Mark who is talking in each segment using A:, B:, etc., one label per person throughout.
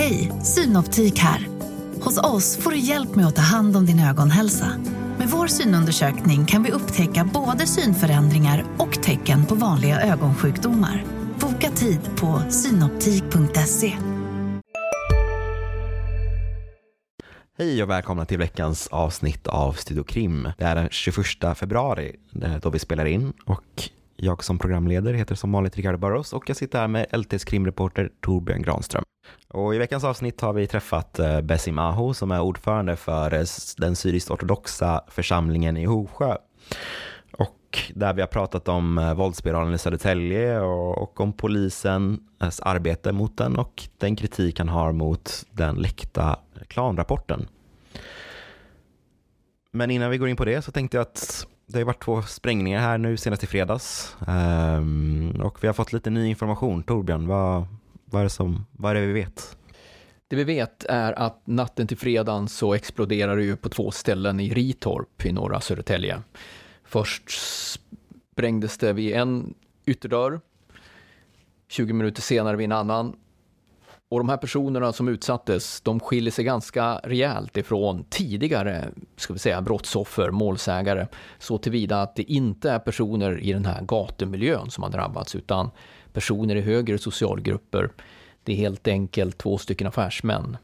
A: Hej, Synoptik här. Hos oss får du hjälp med att ta hand om din ögonhälsa. Med vår synundersökning kan vi upptäcka både synförändringar och tecken på vanliga ögonsjukdomar. Boka tid på synoptik.se.
B: Hej och välkomna till veckans avsnitt av Studio Krim. Det är den 21 februari eh, då vi spelar in och jag som programledare heter som vanligt Ricardo Barros och jag sitter här med LTs krimreporter Torbjörn Granström. Och I veckans avsnitt har vi träffat eh, Bessim Aho som är ordförande för eh, den syrisk-ortodoxa församlingen i Hovsjö. Och där vi har pratat om eh, våldsspiralen i Södertälje och, om polisens arbete mot den och den kritik han har mot den läckta klanrapporten. Men innan vi går in på det så tänkte jag att det har varit två sprängningar här nu senast i fredags ehm, och vi har fått lite ny information. Torbjörn, vad, vad, är det som, vad är det vi vet?
C: Det vi vet är att natten till fredagen så exploderar det ju på två ställen i Ritorp i norra Södertälje. Först sprängdes det vid en ytterdörr, 20 minuter senare vid en annan och de här personerna som utsattes, de skiljer sig ganska rejält ifrån tidigare, ska vi säga, brottsoffer, målsägare, så tillvida att det inte är personer i den här gatumiljön som har drabbats, utan personer i högre socialgrupper. Det är helt enkelt två stycken affärsmän.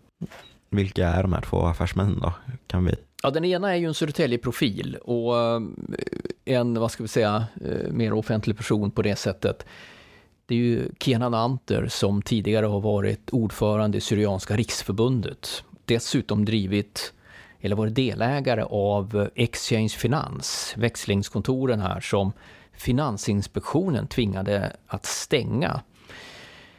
B: Vilka är de här två affärsmännen då? Kan vi...
C: Ja, den ena är ju en Södertälje-profil och eh, en, vad ska vi säga, eh, mer offentlig person på det sättet. Det är ju Kenan Anter som tidigare har varit ordförande i Syrianska riksförbundet. Dessutom drivit, eller varit delägare av Exchange Finans, växlingskontoren här som Finansinspektionen tvingade att stänga.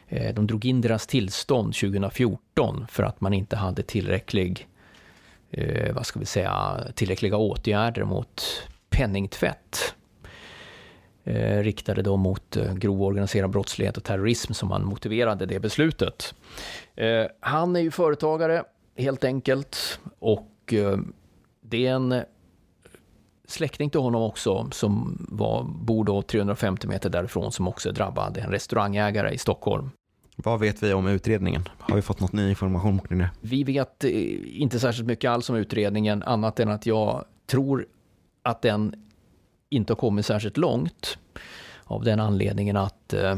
C: Eh, de drog in deras tillstånd 2014 för att man inte hade tillräcklig, eh, vad ska vi säga, tillräckliga åtgärder mot penningtvätt eh, riktade då mot grov organiserad brottslighet och terrorism som han motiverade det beslutet. Han är ju företagare helt enkelt och det är en släkting till honom också som var, bor då 350 meter därifrån som också är drabbad, en restaurangägare i Stockholm.
B: Vad vet vi om utredningen? Har vi fått något ny information kring det?
C: Vi vet eh, inte särskilt mycket alls om utredningen, annat än att jag tror att den inte har kommit särskilt långt. Av den anledningen att eh,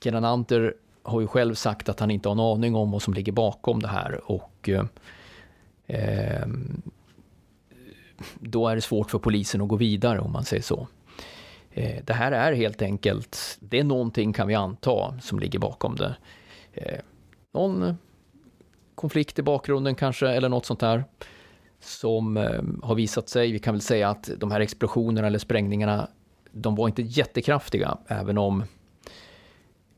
C: Kenan Anter har ju själv sagt att han inte har en aning om vad som ligger bakom det här och eh, eh, då är det svårt för polisen att gå vidare om man säger så. Eh, det här är helt enkelt, det är någonting kan vi anta som ligger bakom det. Eh, någon konflikt i bakgrunden kanske eller något sånt där som eh, har visat sig, vi kan väl säga att de här explosionerna eller sprängningarna, de var inte jättekraftiga, även om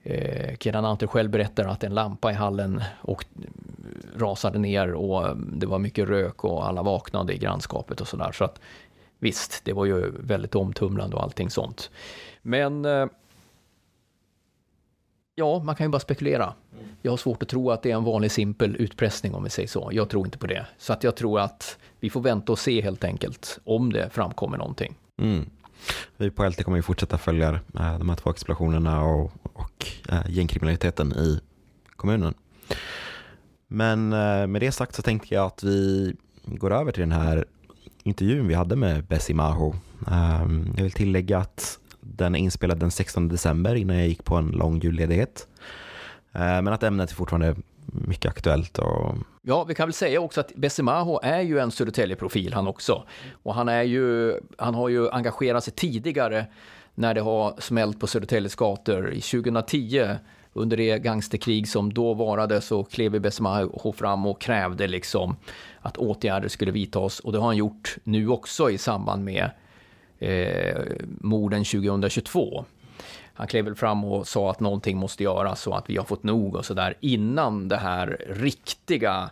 C: eh, Kenan Anter själv berättar att en lampa i hallen och rasade ner och det var mycket rök och alla vaknade i grannskapet och sådär. Så att visst, det var ju väldigt omtumlande och allting sånt. Men eh, Ja, man kan ju bara spekulera. Jag har svårt att tro att det är en vanlig simpel utpressning om vi säger så. Jag tror inte på det. Så att jag tror att vi får vänta och se helt enkelt om det framkommer någonting.
B: Mm. Vi på LT kommer ju fortsätta följa eh, de här två explosionerna och, och eh, gängkriminaliteten i kommunen. Men eh, med det sagt så tänkte jag att vi går över till den här intervjun vi hade med Bessie Maho. Ehm, jag vill tillägga att den är inspelad den 16 december innan jag gick på en lång julledighet. Eh, men att ämnet är fortfarande mycket aktuellt. Och...
C: Ja, vi kan väl säga också att Bessimaho är ju en Södertälje-profil han också. Och han, är ju, han har ju engagerat sig tidigare när det har smält på Södertäljes gator. I 2010 under det gangsterkrig som då varade så klev Besmaho fram och krävde liksom att åtgärder skulle vidtas. Och det har han gjort nu också i samband med eh, morden 2022. Han klev väl fram och sa att någonting måste göras och att vi har fått nog och sådär innan det här riktiga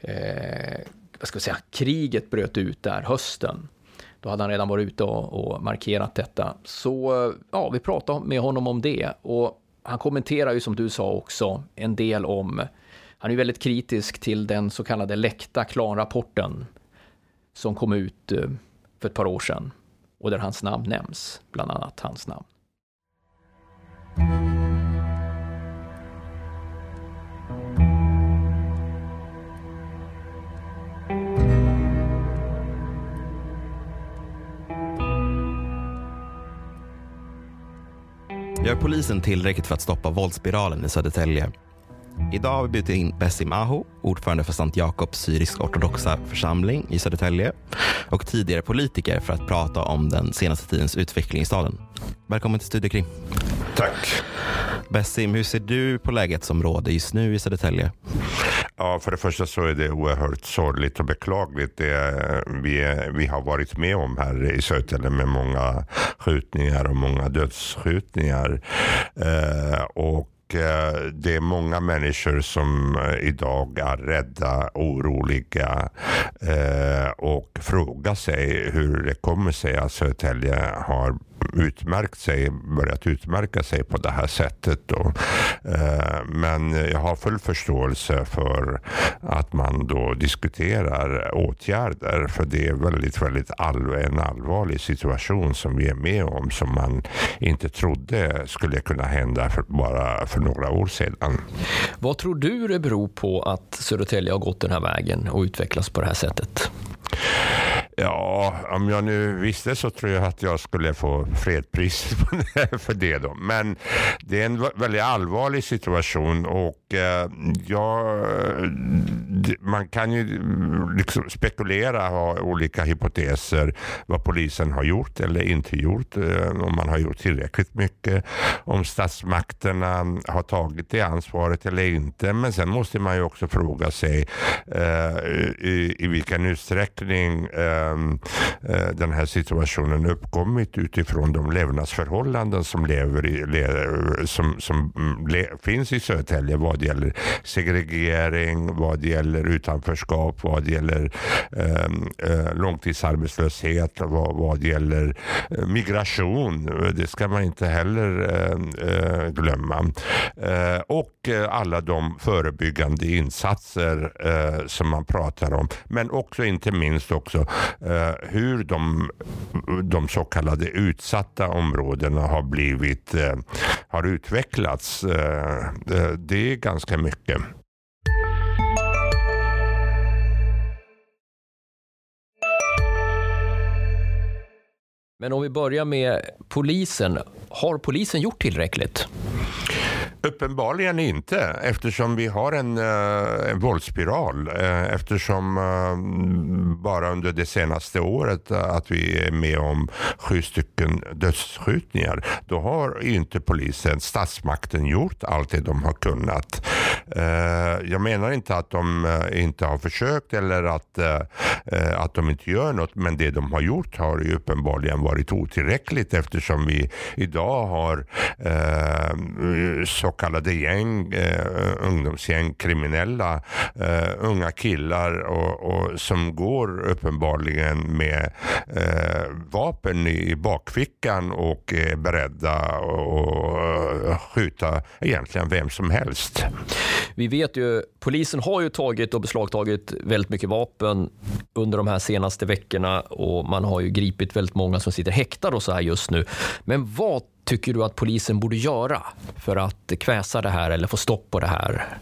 C: eh, vad ska vi säga, kriget bröt ut där hösten. Då hade han redan varit ute och, och markerat detta. Så ja, vi pratade med honom om det och han kommenterar ju som du sa också en del om, han är väldigt kritisk till den så kallade läckta klanrapporten som kom ut eh, för ett par år sedan och där hans namn nämns, bland annat hans namn.
B: Gör polisen tillräckligt för att stoppa våldsspiralen i Södertälje? Idag har vi bjudit in Bessim Aho, ordförande för Sankt Jakobs syrisk-ortodoxa församling i Södertälje och tidigare politiker för att prata om den senaste tidens utveckling i staden. Välkommen till Studio Krim.
D: Tack.
B: Bessim, hur ser du på läget som råder just nu i Södertälje?
D: Ja, för det första så är det oerhört sorgligt och beklagligt det vi, vi har varit med om här i Södertälje med många skjutningar och många dödsskjutningar. Eh, och eh, det är många människor som eh, idag är rädda, oroliga eh, och frågar sig hur det kommer sig att Södertälje har utmärkt sig, börjat utmärka sig på det här sättet. Då. Eh, men jag har full förståelse för att man då diskuterar åtgärder. För det är väldigt, väldigt all en allvarlig situation som vi är med om som man inte trodde skulle kunna hända för bara för några år sedan.
C: Vad tror du det beror på att Södertälje har gått den här vägen och utvecklats på det här sättet?
D: Ja, om jag nu visste så tror jag att jag skulle få fredpriset för det. Då. Men det är en väldigt allvarlig situation och Eh, ja, man kan ju mm, liksom spekulera, ha olika hypoteser vad polisen har gjort eller inte gjort. Eh, om man har gjort tillräckligt mycket. Om statsmakterna har tagit det ansvaret eller inte. Men sen måste man ju också fråga sig eh, i, i vilken utsträckning ehm, eh, den här situationen uppkommit utifrån de levnadsförhållanden som, lever i, som, som mm, le, finns i Södertälje vad gäller segregering, vad gäller utanförskap, vad gäller ehm, eh, långtidsarbetslöshet, vad, vad gäller eh, migration. Det ska man inte heller ehm, eh, glömma. Eh, och eh, alla de förebyggande insatser eh, som man pratar om. Men också inte minst också Eh, hur de, de så kallade utsatta områdena har blivit, eh, har utvecklats. Eh, eh det är ganska mycket.
C: Men om vi börjar med polisen. Har polisen gjort tillräckligt?
D: Uppenbarligen inte eftersom vi har en, uh, en våldsspiral. Uh, eftersom uh, bara under det senaste året uh, att vi är med om sju stycken dödsskjutningar. Då har inte polisen, statsmakten gjort allt det de har kunnat. jag menar inte att de inte har försökt eller att, att de inte gör något. Men det de har gjort har ju uppenbarligen varit otillräckligt eftersom vi idag har så kallade gäng, eh, ungdomsgäng, kriminella eh, unga killar och, och, som går uppenbarligen med eh, vapen i bakfickan och är beredda att eh, skjuta egentligen vem som helst.
C: Vi vet ju, polisen har ju tagit och beslagtagit väldigt mycket vapen under de här senaste veckorna och man har ju gripit väldigt många som sitter häktade och så här just nu. Men vad tycker du att polisen borde göra för att kväsa det här eller få stopp på det här?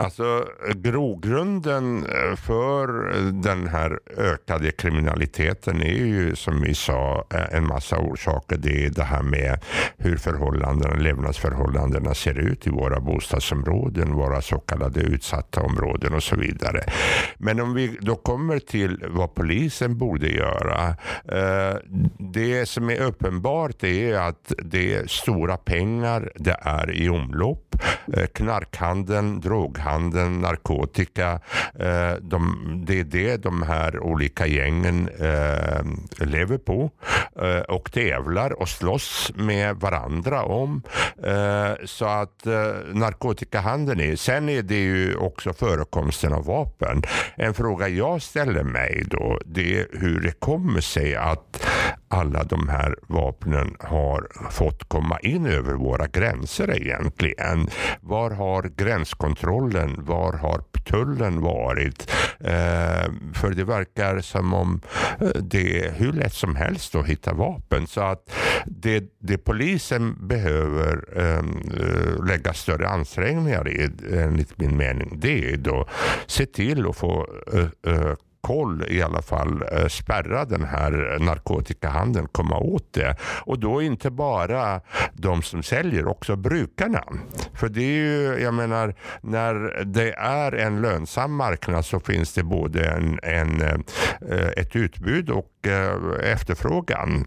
D: Alltså grogrunden eh, för eh, den här ökade kriminaliteten är ju som vi sa eh, en massa orsaker. Det är det här med hur förhållandena, levnadsförhållandena ser ut i våra bostadsområden, våra så kallade utsatta områden och så vidare. Men om vi då kommer till vad polisen borde göra. Det som är uppenbart är att det är stora pengar, det är i omlopp. Eh, knarkhandeln, droghandeln narkotika. Eh, de, det är det de här olika gängen eh, lever på eh, och tävlar och slåss med varandra om. Eh, så att eh, narkotikahandeln är. Sen är det ju också förekomsten av vapen. En fråga jag ställer mig då det är hur det kommer sig att alla de här vapnen har fått komma in över våra gränser egentligen. Var har gränskontrollen, var har tullen varit? Eh, för det verkar som om eh, det är hur lätt som helst att hitta vapen. Så att det, det polisen behöver ehm, eh, lägga större ansträngningar i, enligt min mening, det är då se till att få eh, eh koll, i alla fall eh, spärra den här narkotikahandeln, komma åt det. Och då inte bara de som säljer, också brukarna. För det är ju, jag menar, när det är en lönsam marknad så finns det både en, en eh, ett utbud och efterfrågan.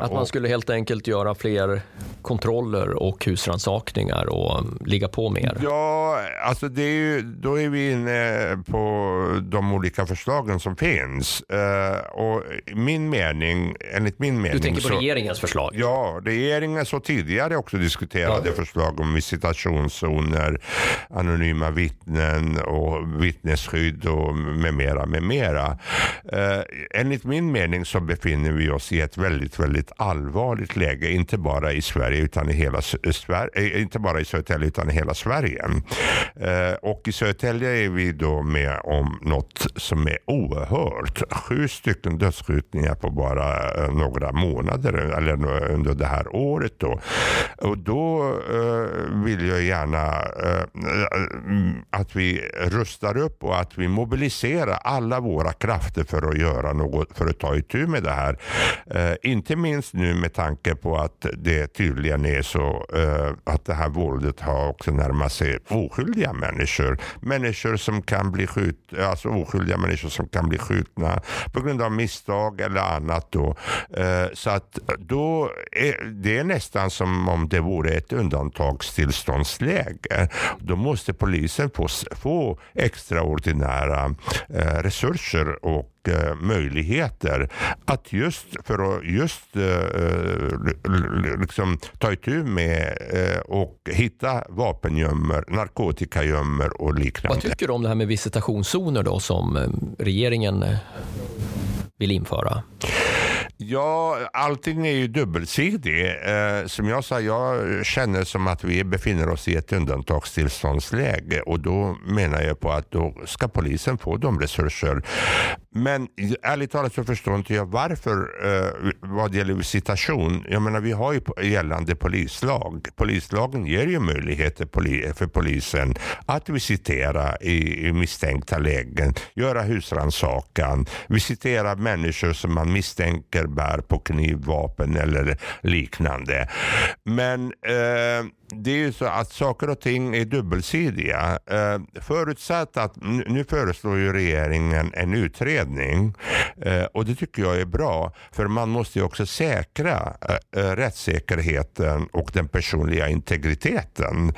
C: Att man skulle helt enkelt göra fler kontroller och husrannsakningar och ligga på mer?
D: Ja, alltså det är ju, då är vi inne på de olika förslagen som finns. Och min mening, enligt min mening.
C: Du tänker på så, regeringens förslag?
D: Ja, regeringens och tidigare också diskuterade ja. förslag om visitationszoner, anonyma vittnen och vittnesskydd och med mera, med mera. enligt min mening så befinner vi oss i ett väldigt, väldigt allvarligt läge, inte bara i Sverige utan i hela Sverige, eh, inte bara i Södertälje utan i hela Sverige. Eh, och i Södertälje är vi då med om något som är oerhört. Sju stycken dödsskjutningar på bara eh, några månader eller under det här året då. Och då vill jag gärna att vi rustar upp och att vi mobiliserar alla våra krafter för att göra något, för att ta itu med det här. Eh, inte minst nu med tanke på att det tydligen är så eh, att det här våldet har också närmat sig oskyldiga människor. Människor som kan bli skjut, alltså oskyldiga människor som kan bli skjutna på grund av misstag eller annat. Då. Eh, så att då är det är nästan som om det vore ett undantagstillståndsläge. Då måste polisen få, få extraordinära eh, resurser och Eh, möjligheter att just för att just uh, liksom ta itu med och hitta vapengömmor, narkotikagömmor och liknande.
C: Vad tycker du om det här med visitationszoner då som regeringen vill införa?
D: Ja, allting är ju dubbelsidigt. Eh, som jag sa, jag känner som att vi befinner oss i ett undantagstillståndsläge och då menar jag på att då ska polisen få de resurser. Men ärligt talat så förstår inte jag varför eh, vad gäller visitation. Jag menar, vi har ju gällande polislag. Polislagen ger ju möjligheter för polisen att visitera i, i misstänkta lägen, göra husrannsakan, visitera människor som man misstänker bär på knivvapen eller liknande. Men eh, det är ju så att saker och ting är dubbelsidiga. Eh, förutsatt att, nu föreslår ju regeringen en utredning utredning. Eh, och det tycker jag är bra för man måste ju också säkra eh, eh, rättssäkerheten och den personliga integriteten.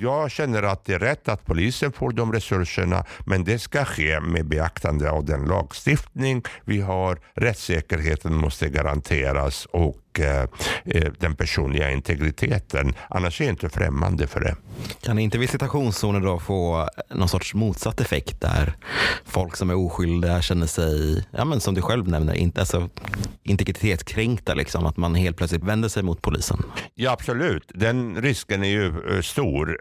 D: Jag känner att det är rätt att polisen får de resurserna men det ska ske med beaktande av den lagstiftning vi har. Rättssäkerheten måste garanteras och Eh, eh, den personliga integriteten. Annars är jag inte främmande för det.
B: Kan inte visitationszoner då få någon sorts motsatt effekt där folk som är oskyldiga känner sig, ja, men som du själv nämner, inte, alltså, integritetskränkta, liksom, att man helt plötsligt vänder sig mot polisen?
D: Ja, absolut. Den risken är ju eh, stor.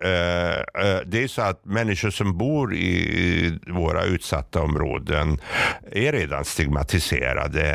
D: Det är så att människor som bor i våra utsatta områden är redan stigmatiserade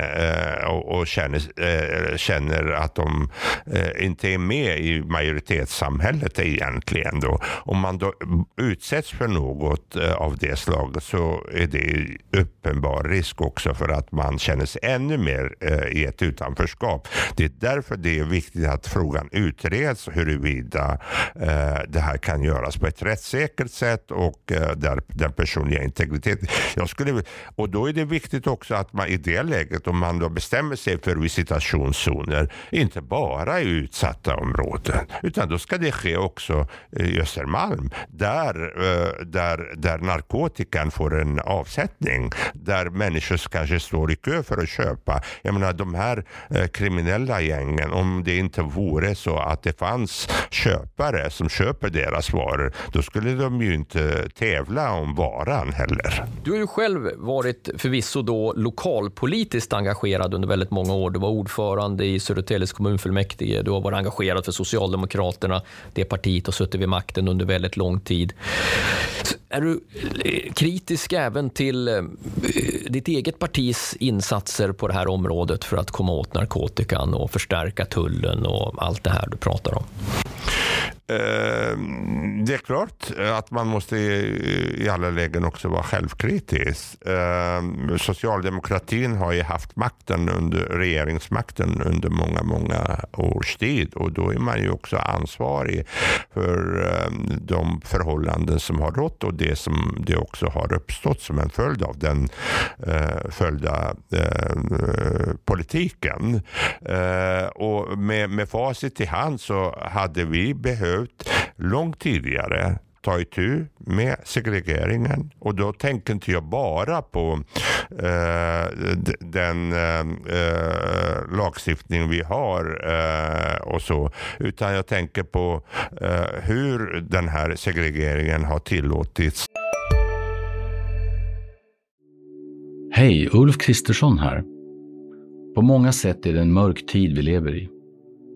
D: och känner, känner känner att de eh, inte är med i majoritetssamhället egentligen. Då. Om man då utsätts för något eh, av det slaget så är det uppenbar risk också för att man känner sig ännu mer eh, i ett utanförskap. Det är därför det är viktigt att frågan utreds huruvida eh, det här kan göras på ett rättssäkert sätt och eh, där den personliga integriteten. Jag skulle, och då är det viktigt också att man i det läget om man då bestämmer sig för visitationszoner kommuner, inte bara i utsatta områden, utan då ska det ske också i Östermalm, där, eh, där, där narkotikan får en avsättning, där människor kanske står i kö för att köpa. Jag menar de här eh, kriminella gängen, om det inte vore så att det fanns köpare som köper deras varor, då skulle de ju inte tävla om varan heller.
C: Du har ju själv varit förvisso då lokalpolitiskt engagerad under väldigt många år. Du var ordförande i Södertäljes kommunfullmäktige. Du har varit engagerad för Socialdemokraterna. Det partiet har suttit vid makten under väldigt lång tid. Är du eh, kritisk även till eh, ditt eget partis insatser på det här området för att komma åt narkotikan och förstärka tullen och allt det här du pratar om?
D: Eh, det är klart att man måste i alla lägen också vara självkritisk. Socialdemokratin har ju haft makten under regeringsmakten under många, många års tid och då är man ju också ansvarig för de förhållanden som har rått och det som det också har uppstått som en följd av den eh, följda eh, politiken. Eh, och med, med facit i hand så hade vi behövt långt tidigare ta itu med segregeringen. Och då tänker inte jag bara på eh, den eh, eh, lagstiftning vi har eh, och så, utan jag tänker på eh, hur den här segregeringen har tillåtits.
E: Hej, Ulf Kristersson här. På många sätt är det en mörk tid vi lever i.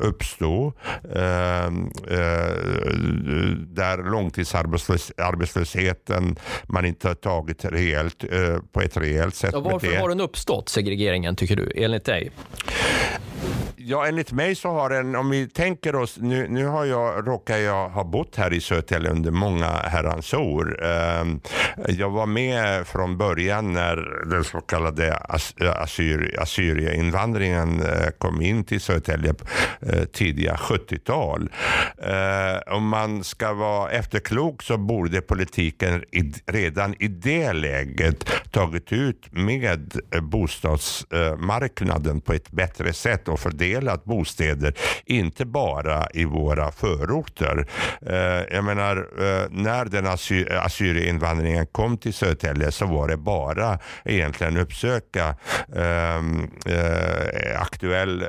D: Uppstå eh, eh, där långtidsarbetslösheten man inte har tagit rejält, på ett rejält sätt.
C: Ja, varför har den uppstått, segregeringen, tycker du, enligt dig?
D: Ja, enligt mig så har den, om vi tänker oss, nu, nu har jag, råkar jag ha bott här i Södertälje under många herrans år. Ehm, jag var med från början när den så kallade assyr, assyrieinvandringen eh, kom in till Södertälje eh, tidiga 70-tal. Eh, om man ska vara efterklok så borde politiken redan i det läget tagit ut med bostadsmarknaden på ett bättre sätt och fördelat bostäder, inte bara i våra förorter. Eh, jag menar, när den assyrieinvandringen kom till Södertälje så var det bara egentligen uppsöka aktuell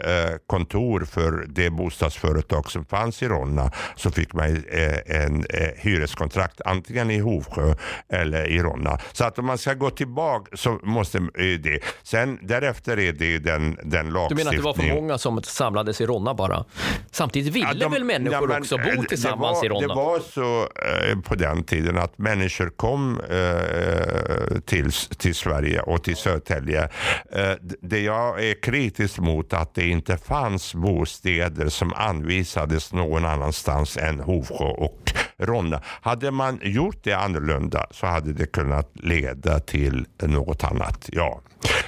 D: kontor för det bostadsföretag som fanns i Ronna så fick man eh, en eh, hyreskontrakt antingen i Hovsjö eller i Ronna. Så att om man ska gå tillbaka så måste det. Sen därefter är det den, den lagstiftning.
C: Du menar att det var för många som samlades i Ronna bara? Samtidigt ville ja, de, väl människor ja, men, också bo tillsammans
D: var,
C: i Ronna?
D: Det var så eh, på den tiden att människor kom eh, till, till Sverige och till Södertälje. Eh, det jag är kritisk mot att det inte fanns bostäder som anvisades någon annanstans än Hovsjö och Ronna. Hade man gjort det annorlunda så hade det kunnat leda till något annat. Ja.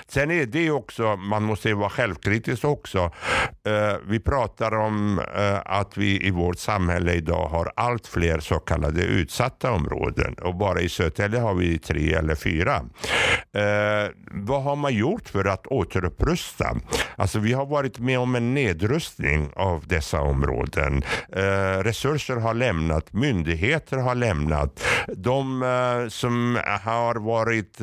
D: Sen är det också, man måste vara självkritisk också. Eh, vi pratar om eh, att vi i vårt samhälle idag har allt fler så kallade utsatta områden och bara i Södertälje har vi tre eller fyra. Eh, vad har man gjort för att återupprusta? Alltså vi har varit med om en nedrustning av dessa områden. Eh, resurser har lämnat, myndigheter har lämnat. De eh, som har varit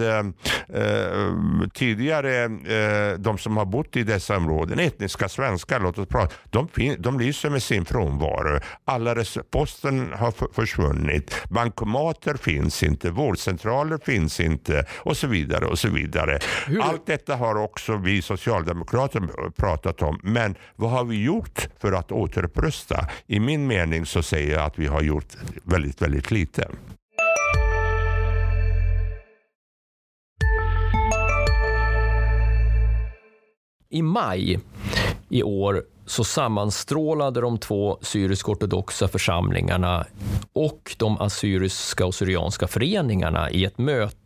D: tidigare tidigare, eh, de som har bott i dessa områden, etniska svenskar, låt oss prata, de, de lyser med sin frånvaro. Alla posten har försvunnit, bankomater finns inte, vårdcentraler finns inte och så vidare och så vidare. Hur? Allt detta har också vi socialdemokrater pratat om. Men vad har vi gjort för att återupprusta? I min mening så säger jag att vi har gjort väldigt, väldigt lite.
C: I maj i år så sammanstrålade de två syrisk-ortodoxa församlingarna och de assyriska och syrianska föreningarna i ett möte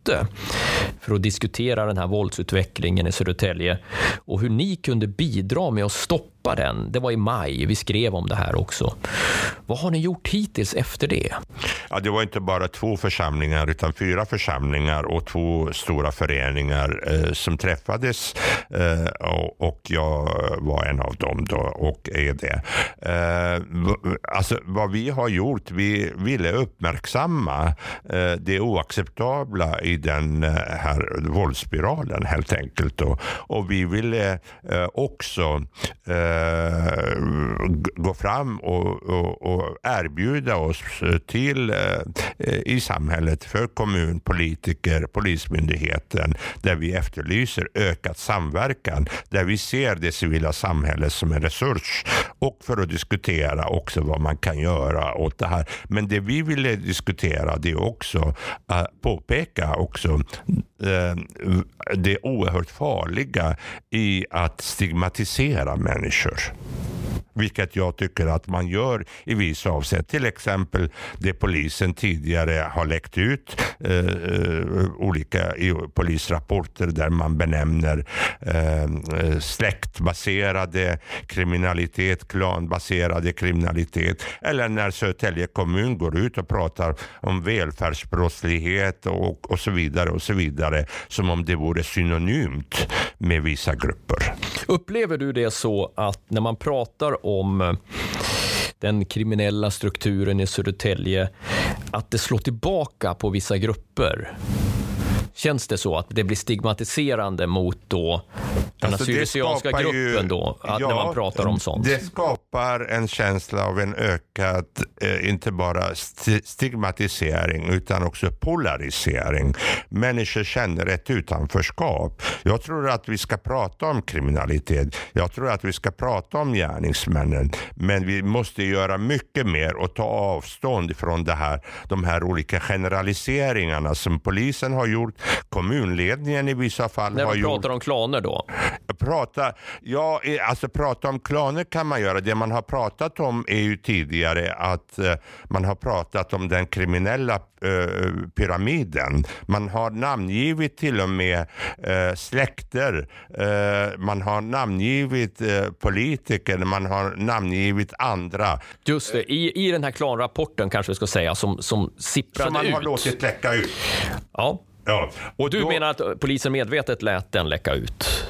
C: för att diskutera den här våldsutvecklingen i Södertälje och hur ni kunde bidra med att stoppa den. Det var i maj, vi skrev om det här också. Vad har ni gjort hittills efter det?
D: Ja, det var inte bara två församlingar utan fyra församlingar och två stora föreningar eh, som träffades eh, och, och, jag var en av dem då och är det. Eh, alltså vad vi har gjort, vi ville uppmärksamma eh, det oacceptabla i i den eh, här våldsspiralen helt enkelt. Och, och vi ville eh, eh, också eh, gå fram och, och, och, erbjuda oss till eh, eh i samhället för kommunpolitiker, polismyndigheten, där vi efterlyser ökad samverkan, där vi ser det civila samhället som en resurs och för att diskutera också vad man kan göra åt det här. Men det vi ville diskutera det är också att påpeka också eh, det oerhört farliga i att stigmatisera människor. Vilket jag tycker att man gör i vissa avseenden. Till exempel det polisen tidigare har läckt ut eh, eh olika polisrapporter där man benämner eh, eh, släktbaserade kriminalitet, klanbaserade kriminalitet. Eller när Södertälje kommun går ut och pratar om välfärdsbrottslighet och, och så vidare och så vidare. Som om det vore synonymt med vissa grupper.
C: Upplever du det så att när man pratar om eh, den kriminella strukturen i Södertälje, att det slår tillbaka på vissa grupper? Känns det så att det blir stigmatiserande mot då den alltså syrianska gruppen ju, då, att, ja, när man pratar om sånt?
D: Det skapar en känsla av en ökad, eh, inte bara stigmatisering utan också polarisering. Människor känner ett utanförskap. Jag tror att vi ska prata om kriminalitet. Jag tror att vi ska prata om gärningsmännen. Men vi måste göra mycket mer och ta avstånd från det här, de här olika generaliseringarna som polisen har gjort, kommunledningen i vissa fall
C: När
D: har
C: gjort. När man pratar om klaner då?
D: Prata, ja, alltså prata om klaner kan man göra. Det man har pratat om är ju tidigare att uh, man har pratat om den kriminella uh, pyramiden. Man har namngivit till och med uh, släkter. man har namngivit politiker. Man har namngivit andra.
C: Just det, i, i den här klanrapporten kanske vi ska säga som, som sipprade ut.
D: Som man
C: ut.
D: har låtit läcka ut.
C: Ja. Ja. Och du då... menar att polisen medvetet lät den läcka ut?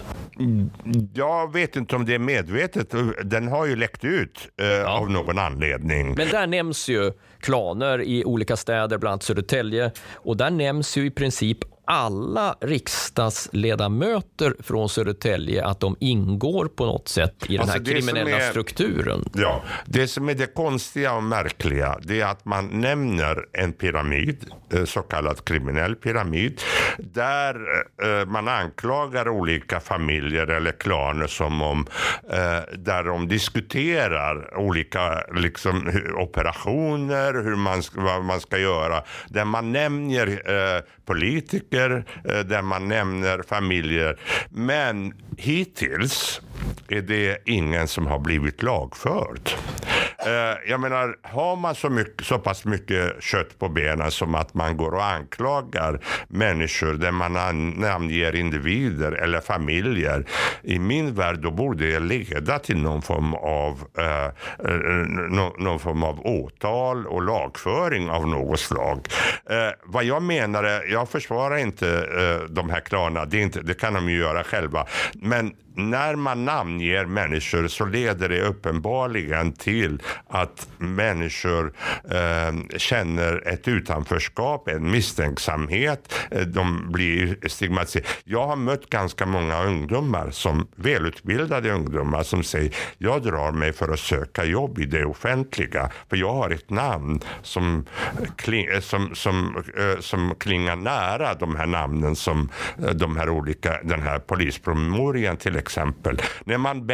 D: Jag vet inte om det är medvetet. Den har ju läckt ut eh, av någon anledning.
C: Men där nämns ju klaner i olika städer, bland annat Södertälje. Och där nämns ju i princip alla riksdagsledamöter från Södertälje att de ingår på något sätt i alltså den här kriminella är, strukturen.
D: Ja, det som är det konstiga och märkliga det är att man nämner en pyramid, eh, så kallad kriminell pyramid, där eh, man anklagar olika familjer eller klaner som om eh, där de diskuterar olika liksom, operationer, hur man, vad man ska göra, där man nämner politiker, Eh, där man nämner familjer. Men hittills är det ingen som har blivit lagförd. Eh, jag menar, har man så, mycket, så pass mycket kött på benen som att man går och anklagar människor där man namnger individer eller familjer. I min värld då borde det leda till någon form av, eh, eh någon form av åtal och lagföring av något slag. Eh, vad jag menar är, jag försvarar inte eh, de här klanerna, det, det kan de ju göra själva. Men när man namnger människor så leder det uppenbarligen till att människor eh, känner ett utanförskap, en misstänksamhet. Eh, de blir stigmatiserade. Jag har mött ganska många ungdomar, som välutbildade ungdomar som säger jag drar mig för att söka jobb i det offentliga för jag har ett namn som, kling, som, som, eh, som klingar nära de här namnen som eh, de här olika, den här polispromemorian till exempel. När man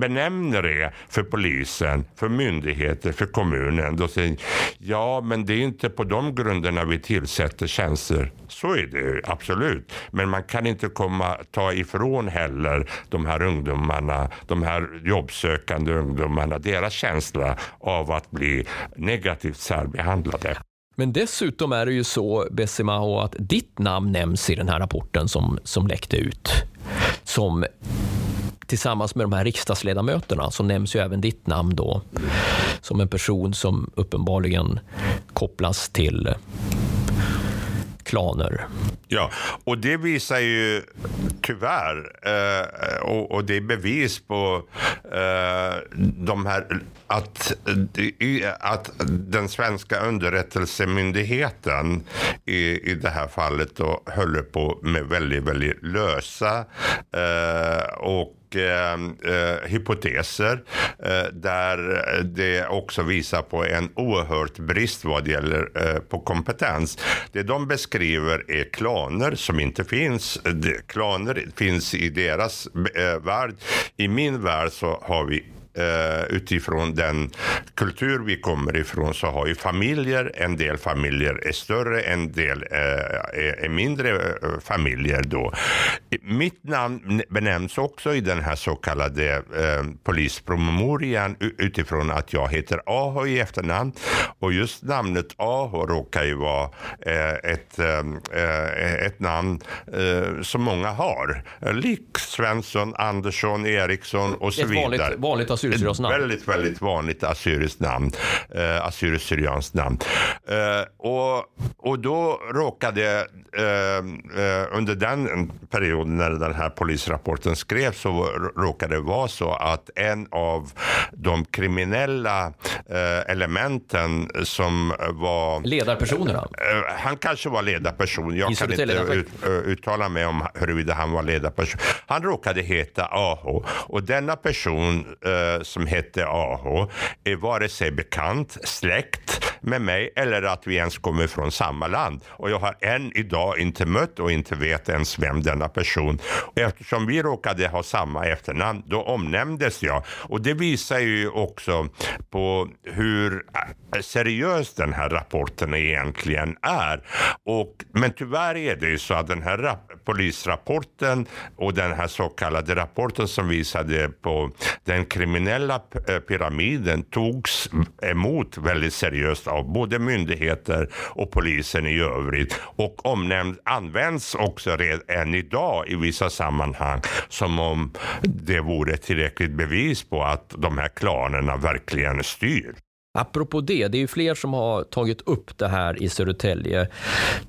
D: benämner det för polisen, för myndigheter, för kommunen, då säger ja, men det är inte på de grunderna vi tillsätter tjänster. Så är det absolut. Men man kan inte komma ta ifrån heller de här ungdomarna, de här jobbsökande ungdomarna, deras känsla av att bli negativt särbehandlade.
C: Men dessutom är det ju så, Bessimaho, att ditt namn nämns i den här rapporten som, som läckte ut. Som tillsammans med de här riksdagsledamöterna så nämns ju även ditt namn då som en person som uppenbarligen kopplas till klaner.
D: Ja, och det visar ju tyvärr, eh, och, och, det är bevis på eh, de här, att, eh, att den svenska underrättelsemyndigheten i, i det här fallet då höll på med väldigt, väldigt lösa eh, och och eh, eh, hypoteser eh, där det också visar på en oerhört brist vad det gäller eh, på kompetens. Det de beskriver är klaner som inte finns. Klaner finns i deras eh, värld. I min värld så har vi eh, utifrån den kultur vi kommer ifrån så har ju familjer, en del familjer är större, en del eh, är, är, mindre eh, familjer då. Mitt namn benämns också i den här så kallade eh, polispromemorian utifrån att jag heter Aho i efternamn och just namnet Aho råkar ju vara eh, ett, eh, ett namn som många har. Lik Svensson, Andersson, Eriksson och så vidare.
C: Vanligt, vanligt assyrisk
D: namn. Väldigt, väldigt vanligt assyriskt namn. Eh, assyriskt-syrianskt namn. Eh, och, och då råkade eh, eh, under den perioden när den här polisrapporten skrevs så råkade det vara så att en av de kriminella eh, elementen som var...
C: Ledarpersonerna?
D: Eh, han kanske var ledarperson. Jag kan inte ut, uttala mig om huruvida han var ledarperson. Han råkade heta Aho och denna person Eh, som hette A.H. är vare sig bekant, släkt med mig eller att vi ens kommer från samma land. Och jag har än idag inte mött och inte vet ens vem denna person. Eftersom vi råkade ha samma efternamn, då omnämndes jag. Och det visar ju också på hur eh, seriös den här rapporten egentligen är. Och, men tyvärr är det ju så att den här polisrapporten och den här så kallade rapporten som visade på den kriminella kriminella eh, pyramiden togs emot väldigt seriöst av både myndigheter och polisen i övrigt och omnämnd, används också redan än idag i vissa sammanhang som om det vore tillräckligt bevis på att de här klanerna verkligen styr.
C: Apropå det, det är ju fler som har tagit upp det här i Södertälje.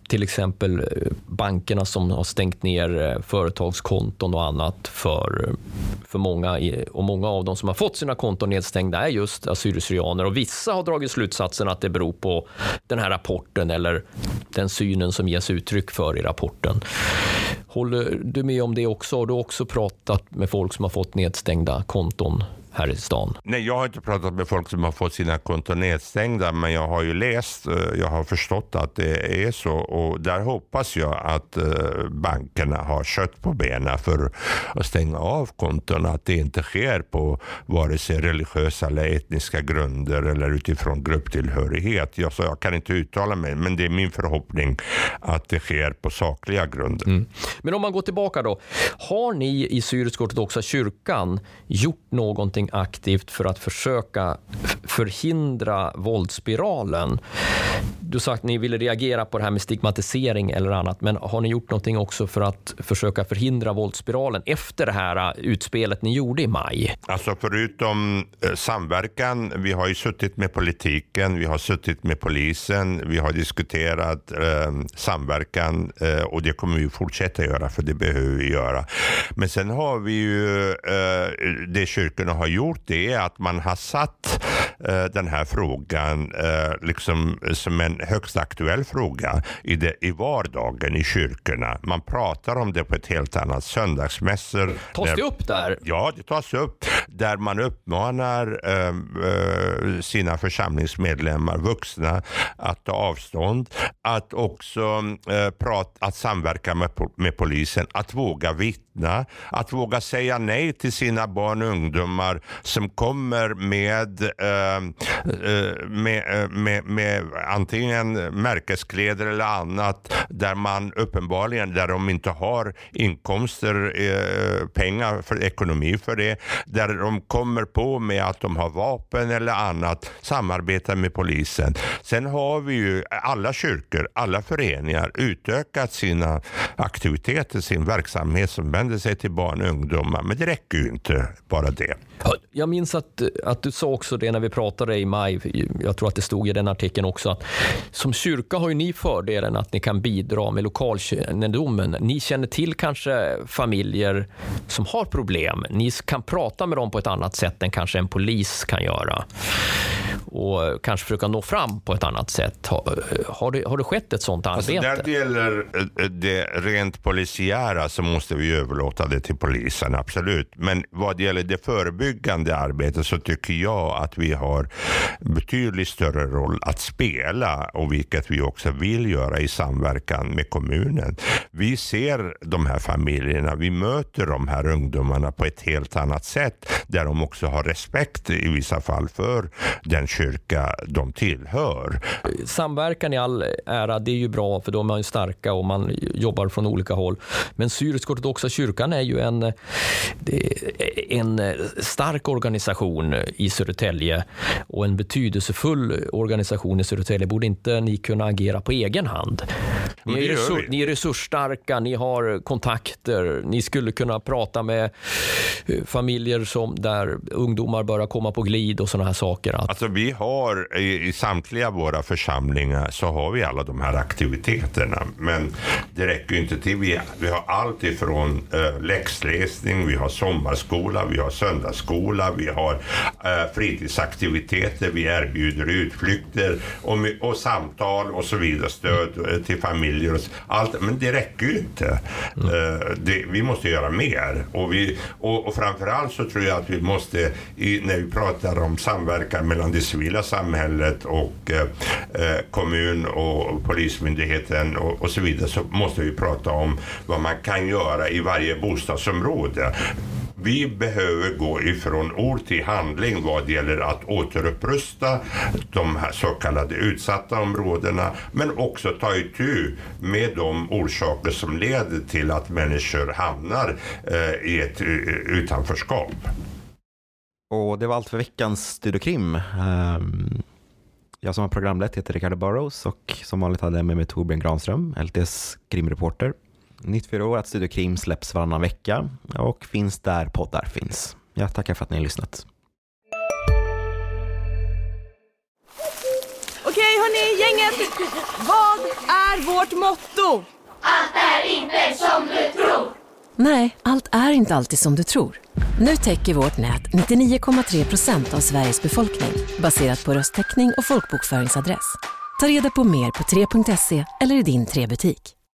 C: Till exempel eh, bankerna som har stängt ner eh, företagskonton och annat för, eh, för många. Och många av dem som har fått sina konton nedstängda är just assyrier och vissa har dragit slutsatsen att det beror på den här rapporten eller den synen som ges uttryck för i rapporten. Håller du med om det också? Har du också pratat med folk som har fått nedstängda konton här i stan?
D: Nej, jag har inte pratat med folk som har fått sina konton nedstängda, men jag har ju läst, eh, jag har förstått att det är så och där hoppas jag att eh, bankerna har kött på benen för att stänga av konton, att det inte sker på vare sig religiösa eller etniska grunder eller utifrån grupptillhörighet. Jag, så jag kan inte uttala mig, men det är min förhoppning att det sker på sakliga grunder. Mm.
C: Men om man går tillbaka då, har ni i syrisk ortodoxa kyrkan gjort någonting någonting aktivt för att försöka förhindra våldsspiralen? Du sa att ni ville reagera på det här med stigmatisering eller annat, men har ni gjort någonting också för att försöka förhindra våldsspiralen efter det här äh, utspelet ni gjorde i maj?
D: Alltså förutom äh, samverkan, vi har ju suttit med politiken, vi har suttit med polisen, vi har diskuterat eh, samverkan eh, och det kommer vi fortsätta göra för det behöver vi göra. Men sen har vi ju eh, det kyrkorna har gjort det är att man har satt eh, den här frågan eh, liksom som en högst aktuell fråga i, det, i vardagen i kyrkorna. Man pratar om det på ett helt annat söndagsmässor.
C: Tas det upp där?
D: Ja, det tas upp. Där man uppmanar eh, sina församlingsmedlemmar, vuxna, att ta avstånd. Att också eh, prata, att samverka med, med polisen, att våga vittna, att våga säga nej till sina barn och ungdomar som kommer med, ehm, eh, med, eh, med, med, antingen märkeskläder eller annat där man uppenbarligen, där de inte har inkomster, eh, pengar för ekonomi för det, där de kommer på med att de har vapen eller annat, samarbetar med polisen. Sen har vi ju alla kyrkor, alla föreningar utökat sina aktiviteter, sin verksamhet som vänder sig till barn och ungdomar. Men det räcker ju inte bara det.
C: Jag minns att, att du sa också det när vi pratade i maj, jag tror att det stod i den artikeln också, att som kyrka har ju ni fördelen att ni kan bidra med lokalkännedomen. Ni känner till kanske familjer som har problem. Ni kan prata med dem på ett annat sätt än kanske en polis kan göra och kanske försöka nå fram på ett annat sätt. Har, har, det, har det skett ett sånt
D: Alltså
C: arbete?
D: där det gäller eh, det rent polisiära så måste vi överlåta det till polisen, absolut. Men vad det gäller det förebyggande arbetet så tycker jag att vi har betydligt större roll att spela och vilket vi också vill göra i samverkan med kommunen. Vi ser de här familjerna, vi möter de här ungdomarna på ett helt annat sätt där de också har respekt i vissa fall för den kyrka de tillhör.
C: Samverkan i all ära, det är ju bra för då är man ju starka och man jobbar från olika håll. Men Syrisk-ortodoxa kyrkan är ju en, en stark organisation i Södertälje och en betydelsefull organisation i Södertälje. Borde inte ni kunna agera på egen hand? Ni är,
D: det gör
C: resur-
D: vi.
C: ni är resursstarka, ni har kontakter, ni skulle kunna prata med eh, familjer som, där ungdomar börjar komma på glid och sådana här saker. Att,
D: Alltså vi har i, i samtliga våra församlingar så har vi alla de här aktiviteterna. Men det räcker ju inte till. Vi, vi har allt ifrån uh, läxläsning, vi har sommarskola, vi har söndagsskola, vi har eh, fritidsaktiviteter, vi erbjuder utflykter och, och samtal och så vidare, stöd till familjer. Och, s- allt, men det räcker ju inte. Eh, det, vi måste göra mer. Och, vi, och, och framförallt så tror jag att vi måste, i, när vi pratar om samverkan mellan det civila samhället och eh, kommun och polismyndigheten och, och så vidare så måste vi prata om vad man kan göra i varje bostadsområde. Vi behöver gå ifrån ord till handling vad det gäller att återupprusta de här så kallade utsatta områdena men också ta itu med de orsaker som leder till att människor hamnar eh, i ett eh, utanförskap.
B: Och det var allt för veckans Studio Krim. Ehm, jag som har programlett heter Ricardo Burrows och som vanligt hade jag med mig Torbjörn Granström, LTS krimreporter. Nytt för i år att Studio Krim släpps varannan vecka och finns där poddar finns. Jag tackar för att ni har lyssnat.
F: Okej hörni, gänget! Vad är vårt motto?
G: Nej, allt är inte alltid som du tror. Nu täcker vårt nät 99,3 procent av Sveriges befolkning baserat på röstteckning och folkbokföringsadress. Ta reda på mer på 3.se eller i din 3-butik.